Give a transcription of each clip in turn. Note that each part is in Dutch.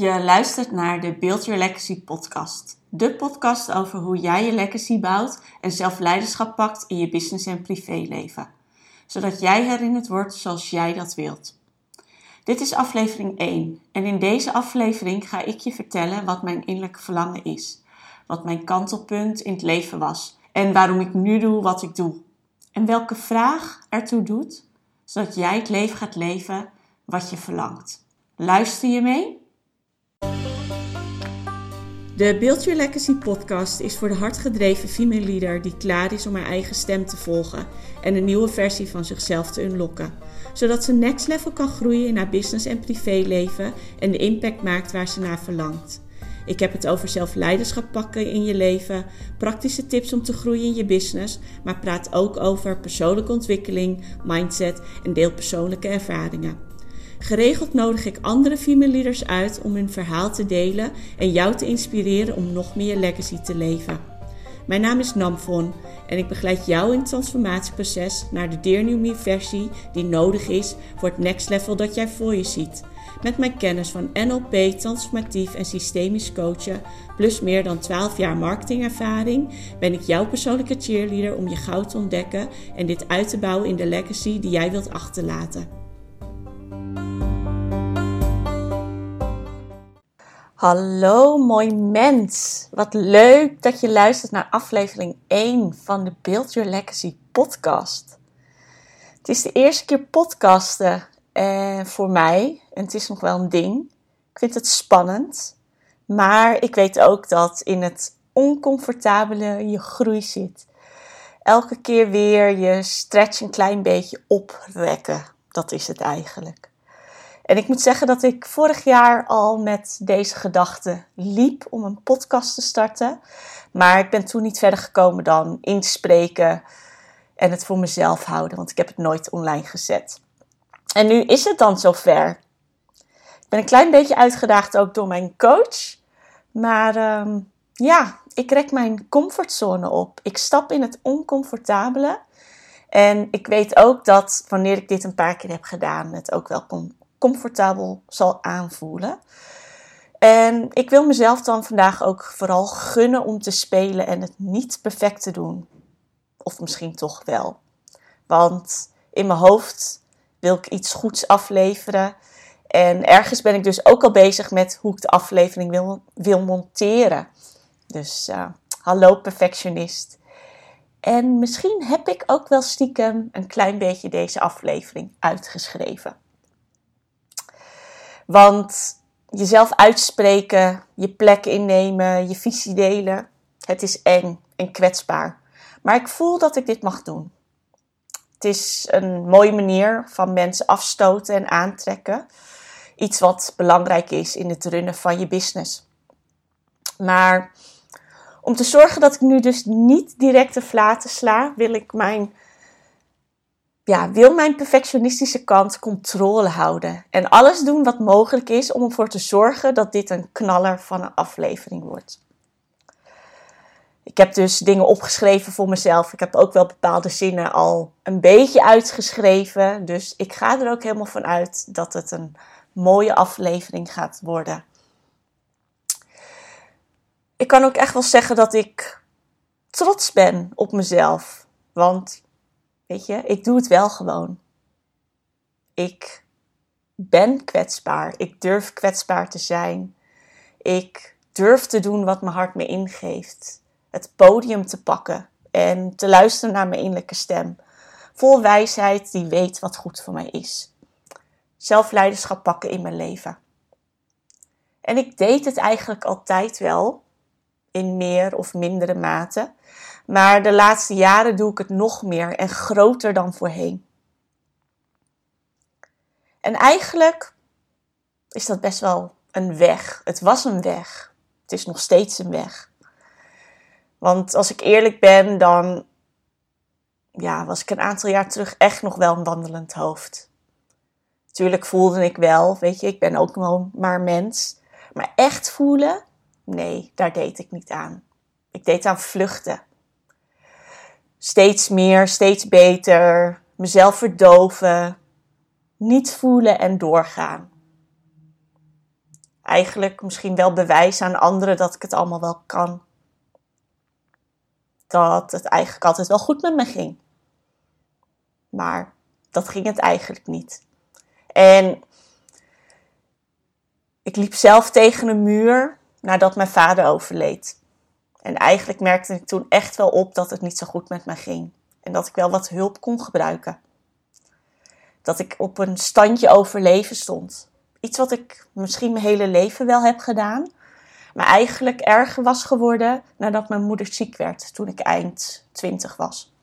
Je luistert naar de Build Your Legacy podcast. De podcast over hoe jij je legacy bouwt en zelf leiderschap pakt in je business en privéleven. Zodat jij herinnerd wordt zoals jij dat wilt. Dit is aflevering 1 en in deze aflevering ga ik je vertellen wat mijn innerlijke verlangen is. Wat mijn kantelpunt in het leven was en waarom ik nu doe wat ik doe. En welke vraag ertoe doet, zodat jij het leven gaat leven wat je verlangt. Luister je mee? De Build Your Legacy podcast is voor de hardgedreven female leader die klaar is om haar eigen stem te volgen en een nieuwe versie van zichzelf te unlocken. Zodat ze next level kan groeien in haar business en privéleven en de impact maakt waar ze naar verlangt. Ik heb het over zelfleiderschap pakken in je leven, praktische tips om te groeien in je business, maar praat ook over persoonlijke ontwikkeling, mindset en deel persoonlijke ervaringen. Geregeld nodig ik andere female leaders uit om hun verhaal te delen en jou te inspireren om nog meer legacy te leven. Mijn naam is Namfon en ik begeleid jou in het transformatieproces naar de Dear versie die nodig is voor het next level dat jij voor je ziet. Met mijn kennis van NLP, transformatief en systemisch coachen, plus meer dan 12 jaar marketingervaring, ben ik jouw persoonlijke cheerleader om je goud te ontdekken en dit uit te bouwen in de legacy die jij wilt achterlaten. Hallo mooi mens. Wat leuk dat je luistert naar aflevering 1 van de Build Your Legacy podcast. Het is de eerste keer podcasten eh, voor mij en het is nog wel een ding. Ik vind het spannend, maar ik weet ook dat in het oncomfortabele je groei zit. Elke keer weer je stretch een klein beetje oprekken. Dat is het eigenlijk. En ik moet zeggen dat ik vorig jaar al met deze gedachte liep om een podcast te starten. Maar ik ben toen niet verder gekomen dan inspreken en het voor mezelf houden, want ik heb het nooit online gezet. En nu is het dan zover. Ik ben een klein beetje uitgedaagd ook door mijn coach. Maar ehm, ja, ik rek mijn comfortzone op. Ik stap in het oncomfortabele. En ik weet ook dat wanneer ik dit een paar keer heb gedaan, het ook wel kon comfortabel zal aanvoelen. En ik wil mezelf dan vandaag ook vooral gunnen om te spelen en het niet perfect te doen. Of misschien toch wel. Want in mijn hoofd wil ik iets goeds afleveren. En ergens ben ik dus ook al bezig met hoe ik de aflevering wil, wil monteren. Dus uh, hallo perfectionist. En misschien heb ik ook wel stiekem een klein beetje deze aflevering uitgeschreven. Want jezelf uitspreken, je plek innemen, je visie delen, het is eng en kwetsbaar. Maar ik voel dat ik dit mag doen. Het is een mooie manier van mensen afstoten en aantrekken. Iets wat belangrijk is in het runnen van je business. Maar om te zorgen dat ik nu dus niet direct de flaten sla, wil ik mijn ja, wil mijn perfectionistische kant controle houden en alles doen wat mogelijk is om ervoor te zorgen dat dit een knaller van een aflevering wordt. Ik heb dus dingen opgeschreven voor mezelf. Ik heb ook wel bepaalde zinnen al een beetje uitgeschreven. Dus ik ga er ook helemaal van uit dat het een mooie aflevering gaat worden. Ik kan ook echt wel zeggen dat ik trots ben op mezelf. Want Weet je, ik doe het wel gewoon. Ik ben kwetsbaar. Ik durf kwetsbaar te zijn. Ik durf te doen wat mijn hart me ingeeft. Het podium te pakken en te luisteren naar mijn innerlijke stem. Vol wijsheid die weet wat goed voor mij is. Zelfleiderschap pakken in mijn leven. En ik deed het eigenlijk altijd wel, in meer of mindere mate. Maar de laatste jaren doe ik het nog meer en groter dan voorheen. En eigenlijk is dat best wel een weg. Het was een weg. Het is nog steeds een weg. Want als ik eerlijk ben, dan ja, was ik een aantal jaar terug echt nog wel een wandelend hoofd. Tuurlijk voelde ik wel, weet je, ik ben ook gewoon maar mens. Maar echt voelen, nee, daar deed ik niet aan. Ik deed aan vluchten steeds meer, steeds beter, mezelf verdoven, niet voelen en doorgaan. Eigenlijk misschien wel bewijzen aan anderen dat ik het allemaal wel kan. Dat het eigenlijk altijd wel goed met me ging. Maar dat ging het eigenlijk niet. En ik liep zelf tegen een muur nadat mijn vader overleed. En eigenlijk merkte ik toen echt wel op dat het niet zo goed met me ging. En dat ik wel wat hulp kon gebruiken. Dat ik op een standje overleven stond. Iets wat ik misschien mijn hele leven wel heb gedaan. Maar eigenlijk erger was geworden nadat mijn moeder ziek werd toen ik eind 20 was.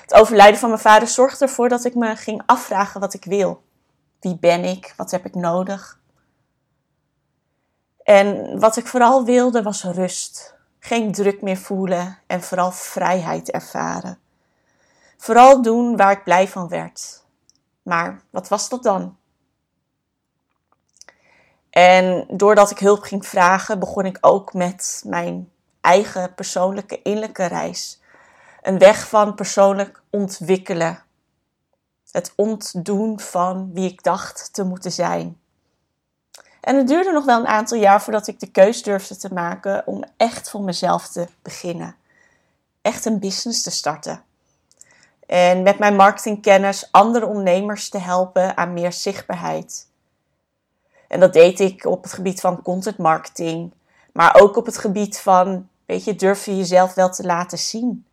Het overlijden van mijn vader zorgde ervoor dat ik me ging afvragen wat ik wil. Wie ben ik? Wat heb ik nodig? En wat ik vooral wilde was rust. Geen druk meer voelen en vooral vrijheid ervaren. Vooral doen waar ik blij van werd. Maar wat was dat dan? En doordat ik hulp ging vragen, begon ik ook met mijn eigen persoonlijke innerlijke reis. Een weg van persoonlijk ontwikkelen. Het ontdoen van wie ik dacht te moeten zijn. En het duurde nog wel een aantal jaar voordat ik de keus durfde te maken om echt voor mezelf te beginnen. Echt een business te starten. En met mijn marketingkennis andere ondernemers te helpen aan meer zichtbaarheid. En dat deed ik op het gebied van content marketing, maar ook op het gebied van, weet je, durf je jezelf wel te laten zien?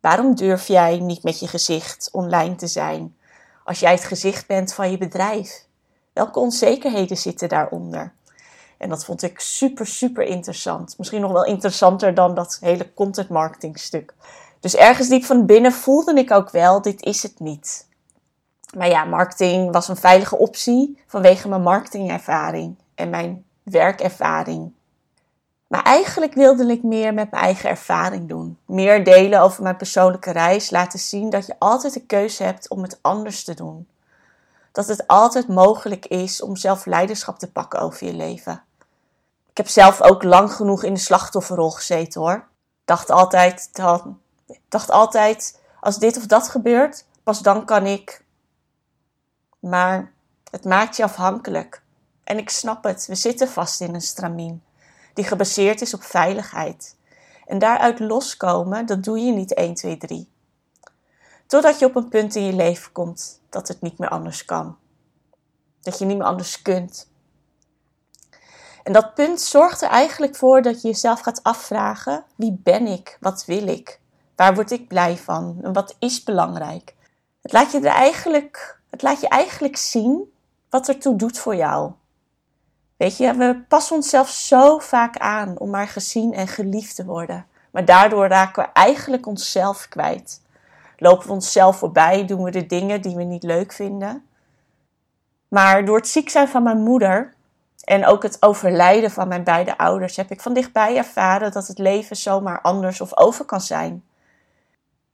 Waarom durf jij niet met je gezicht online te zijn als jij het gezicht bent van je bedrijf? Welke onzekerheden zitten daaronder? En dat vond ik super, super interessant. Misschien nog wel interessanter dan dat hele content marketing stuk. Dus ergens diep van binnen voelde ik ook wel, dit is het niet. Maar ja, marketing was een veilige optie vanwege mijn marketingervaring en mijn werkervaring. Maar eigenlijk wilde ik meer met mijn eigen ervaring doen. Meer delen over mijn persoonlijke reis. Laten zien dat je altijd de keuze hebt om het anders te doen. Dat het altijd mogelijk is om zelf leiderschap te pakken over je leven. Ik heb zelf ook lang genoeg in de slachtofferrol gezeten hoor. Dacht altijd, dacht altijd als dit of dat gebeurt, pas dan kan ik. Maar het maakt je afhankelijk. En ik snap het, we zitten vast in een stramien die gebaseerd is op veiligheid. En daaruit loskomen, dat doe je niet 1, 2, 3. Totdat je op een punt in je leven komt dat het niet meer anders kan. Dat je niet meer anders kunt. En dat punt zorgt er eigenlijk voor dat je jezelf gaat afvragen: wie ben ik? Wat wil ik? Waar word ik blij van? En wat is belangrijk? Het laat je, er eigenlijk, het laat je eigenlijk zien wat ertoe doet voor jou. Weet je, we passen onszelf zo vaak aan om maar gezien en geliefd te worden. Maar daardoor raken we eigenlijk onszelf kwijt. Lopen we onszelf voorbij, doen we de dingen die we niet leuk vinden. Maar door het ziek zijn van mijn moeder en ook het overlijden van mijn beide ouders heb ik van dichtbij ervaren dat het leven zomaar anders of over kan zijn.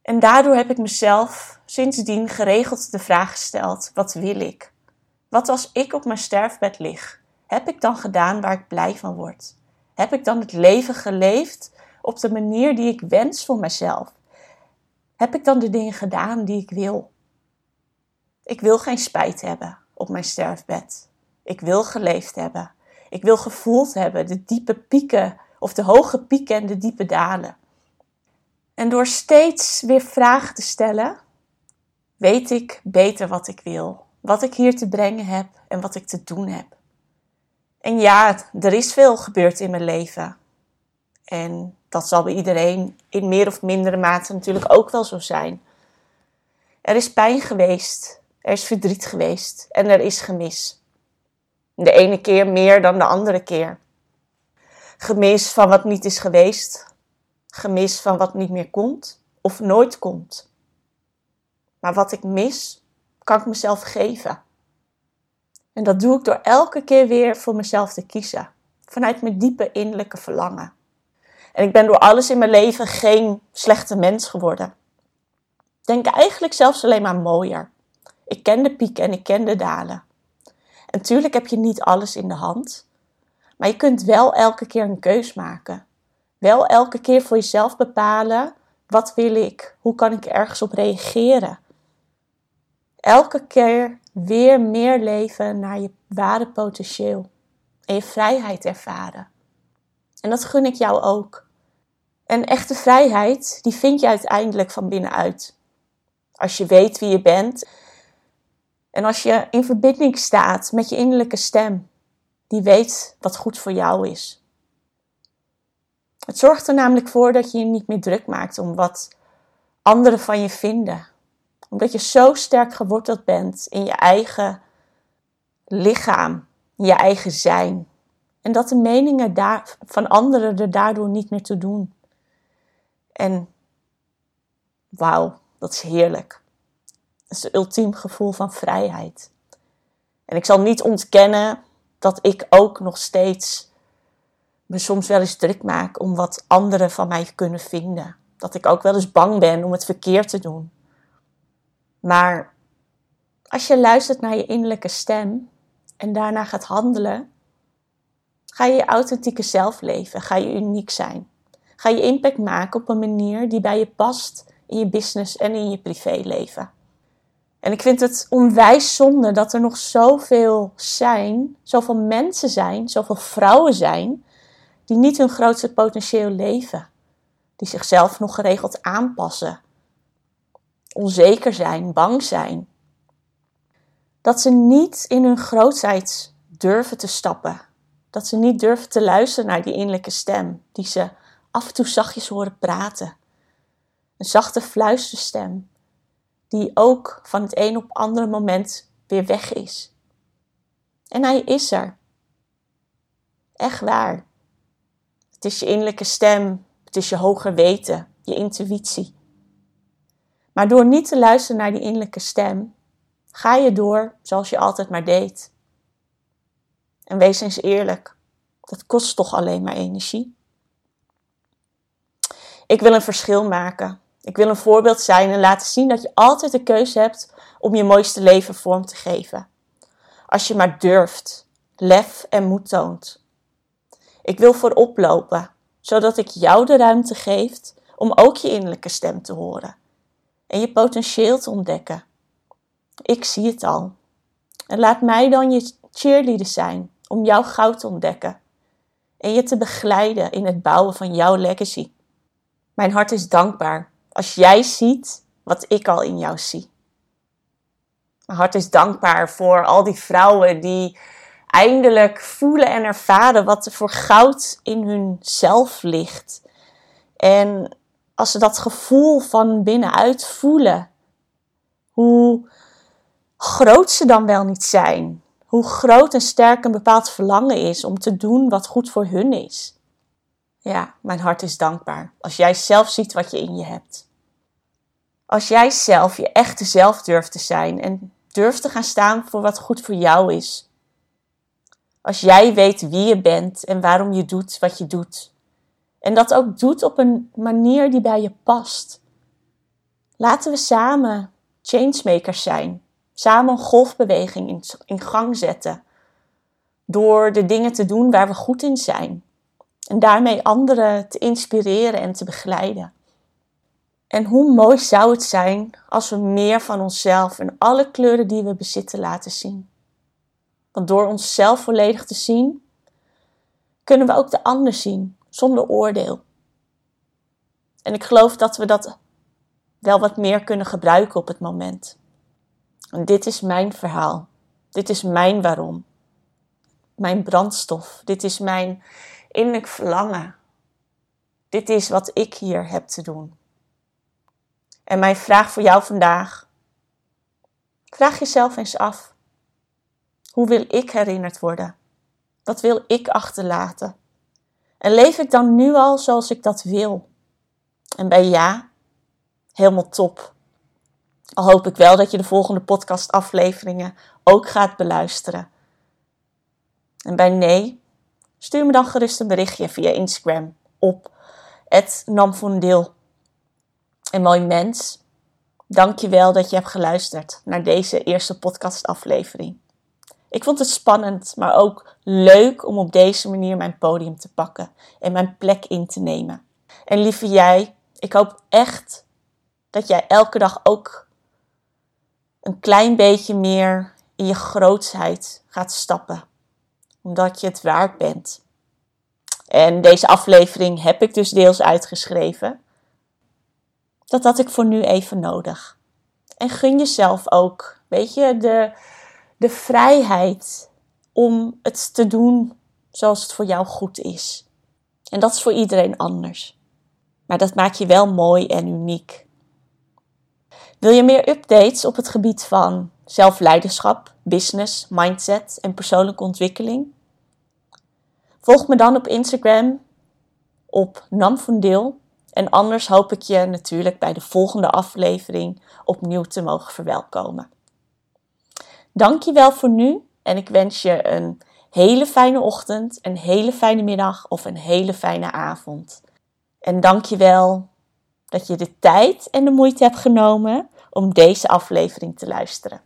En daardoor heb ik mezelf sindsdien geregeld de vraag gesteld: wat wil ik? Wat als ik op mijn sterfbed lig? Heb ik dan gedaan waar ik blij van word? Heb ik dan het leven geleefd op de manier die ik wens voor mezelf? Heb ik dan de dingen gedaan die ik wil? Ik wil geen spijt hebben op mijn sterfbed. Ik wil geleefd hebben. Ik wil gevoeld hebben de diepe pieken of de hoge pieken en de diepe dalen. En door steeds weer vragen te stellen, weet ik beter wat ik wil, wat ik hier te brengen heb en wat ik te doen heb. En ja, er is veel gebeurd in mijn leven. En dat zal bij iedereen in meer of mindere mate natuurlijk ook wel zo zijn. Er is pijn geweest, er is verdriet geweest en er is gemis. De ene keer meer dan de andere keer. Gemis van wat niet is geweest, gemis van wat niet meer komt of nooit komt. Maar wat ik mis, kan ik mezelf geven. En dat doe ik door elke keer weer voor mezelf te kiezen. Vanuit mijn diepe innerlijke verlangen. En ik ben door alles in mijn leven geen slechte mens geworden. Denk eigenlijk zelfs alleen maar mooier. Ik ken de pieken en ik ken de dalen. En natuurlijk heb je niet alles in de hand. Maar je kunt wel elke keer een keus maken. Wel elke keer voor jezelf bepalen Wat wil ik? Hoe kan ik ergens op reageren? Elke keer weer meer leven naar je ware potentieel en je vrijheid ervaren. En dat gun ik jou ook. En echte vrijheid, die vind je uiteindelijk van binnenuit. Als je weet wie je bent en als je in verbinding staat met je innerlijke stem, die weet wat goed voor jou is. Het zorgt er namelijk voor dat je je niet meer druk maakt om wat anderen van je vinden. Omdat je zo sterk geworteld bent in je eigen lichaam, in je eigen zijn. En dat de meningen daar, van anderen er daardoor niet meer toe doen. En wauw, dat is heerlijk. Dat is het ultiem gevoel van vrijheid. En ik zal niet ontkennen dat ik ook nog steeds me soms wel eens druk maak om wat anderen van mij kunnen vinden. Dat ik ook wel eens bang ben om het verkeerd te doen. Maar als je luistert naar je innerlijke stem en daarna gaat handelen, ga je je authentieke zelf leven, ga je uniek zijn. Ga je impact maken op een manier die bij je past in je business en in je privéleven. En ik vind het onwijs zonde dat er nog zoveel zijn, zoveel mensen zijn, zoveel vrouwen zijn, die niet hun grootste potentieel leven, die zichzelf nog geregeld aanpassen, onzeker zijn, bang zijn. Dat ze niet in hun grootheid durven te stappen, dat ze niet durven te luisteren naar die innerlijke stem, die ze af en toe zachtjes horen praten. Een zachte fluisterstem, die ook van het een op andere moment weer weg is. En hij is er. Echt waar. Het is je innerlijke stem, het is je hoger weten, je intuïtie. Maar door niet te luisteren naar die innerlijke stem, ga je door zoals je altijd maar deed. En wees eens eerlijk, dat kost toch alleen maar energie? Ik wil een verschil maken. Ik wil een voorbeeld zijn en laten zien dat je altijd de keuze hebt om je mooiste leven vorm te geven. Als je maar durft, lef en moed toont. Ik wil voorop lopen, zodat ik jou de ruimte geef om ook je innerlijke stem te horen en je potentieel te ontdekken. Ik zie het al. En laat mij dan je cheerleader zijn om jouw goud te ontdekken en je te begeleiden in het bouwen van jouw legacy. Mijn hart is dankbaar als jij ziet wat ik al in jou zie. Mijn hart is dankbaar voor al die vrouwen die eindelijk voelen en ervaren wat er voor goud in hun zelf ligt. En als ze dat gevoel van binnenuit voelen, hoe groot ze dan wel niet zijn. Hoe groot en sterk een bepaald verlangen is om te doen wat goed voor hun is. Ja, mijn hart is dankbaar als jij zelf ziet wat je in je hebt. Als jij zelf je echte zelf durft te zijn en durft te gaan staan voor wat goed voor jou is. Als jij weet wie je bent en waarom je doet wat je doet. En dat ook doet op een manier die bij je past. Laten we samen changemakers zijn. Samen een golfbeweging in, in gang zetten. Door de dingen te doen waar we goed in zijn. En daarmee anderen te inspireren en te begeleiden. En hoe mooi zou het zijn als we meer van onszelf en alle kleuren die we bezitten laten zien. Want door onszelf volledig te zien, kunnen we ook de ander zien, zonder oordeel. En ik geloof dat we dat wel wat meer kunnen gebruiken op het moment. En dit is mijn verhaal. Dit is mijn waarom. Mijn brandstof. Dit is mijn innerlijk verlangen. Dit is wat ik hier heb te doen. En mijn vraag voor jou vandaag. Vraag jezelf eens af. Hoe wil ik herinnerd worden? Wat wil ik achterlaten? En leef ik dan nu al zoals ik dat wil? En bij ja, helemaal top. Al hoop ik wel dat je de volgende podcastafleveringen ook gaat beluisteren. En bij nee, stuur me dan gerust een berichtje via Instagram op het namvondeel. En mooi mens, dank je wel dat je hebt geluisterd naar deze eerste podcastaflevering. Ik vond het spannend, maar ook leuk om op deze manier mijn podium te pakken en mijn plek in te nemen. En lieve jij, Ik hoop echt dat jij elke dag ook een klein beetje meer in je grootsheid gaat stappen. Omdat je het waard bent. En deze aflevering heb ik dus deels uitgeschreven. Dat had ik voor nu even nodig. En gun jezelf ook, weet je, de, de vrijheid om het te doen zoals het voor jou goed is. En dat is voor iedereen anders. Maar dat maakt je wel mooi en uniek. Wil je meer updates op het gebied van zelfleiderschap, business, mindset en persoonlijke ontwikkeling? Volg me dan op Instagram op Namfundeel. En anders hoop ik je natuurlijk bij de volgende aflevering opnieuw te mogen verwelkomen. Dankjewel voor nu en ik wens je een hele fijne ochtend, een hele fijne middag of een hele fijne avond. En dankjewel dat je de tijd en de moeite hebt genomen om deze aflevering te luisteren.